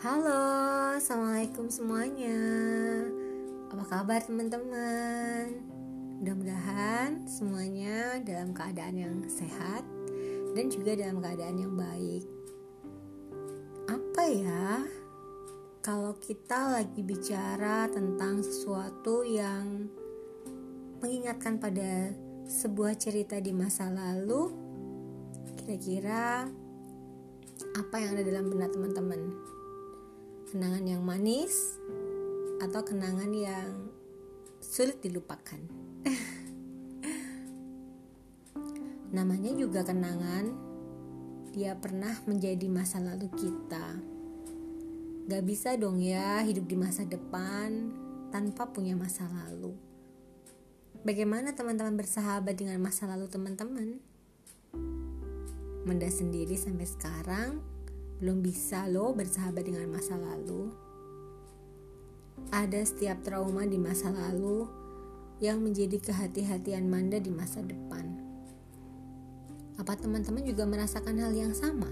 Halo, assalamualaikum semuanya. Apa kabar teman-teman? Mudah-mudahan semuanya dalam keadaan yang sehat dan juga dalam keadaan yang baik. Apa ya? Kalau kita lagi bicara tentang sesuatu yang mengingatkan pada sebuah cerita di masa lalu, kira-kira apa yang ada dalam benak teman-teman? Kenangan yang manis atau kenangan yang sulit dilupakan? Namanya juga kenangan, dia pernah menjadi masa lalu kita. Gak bisa dong ya hidup di masa depan tanpa punya masa lalu. Bagaimana teman-teman bersahabat dengan masa lalu teman-teman? Menda sendiri sampai sekarang belum bisa loh bersahabat dengan masa lalu. Ada setiap trauma di masa lalu yang menjadi kehati-hatian Manda di masa depan. Apa teman-teman juga merasakan hal yang sama?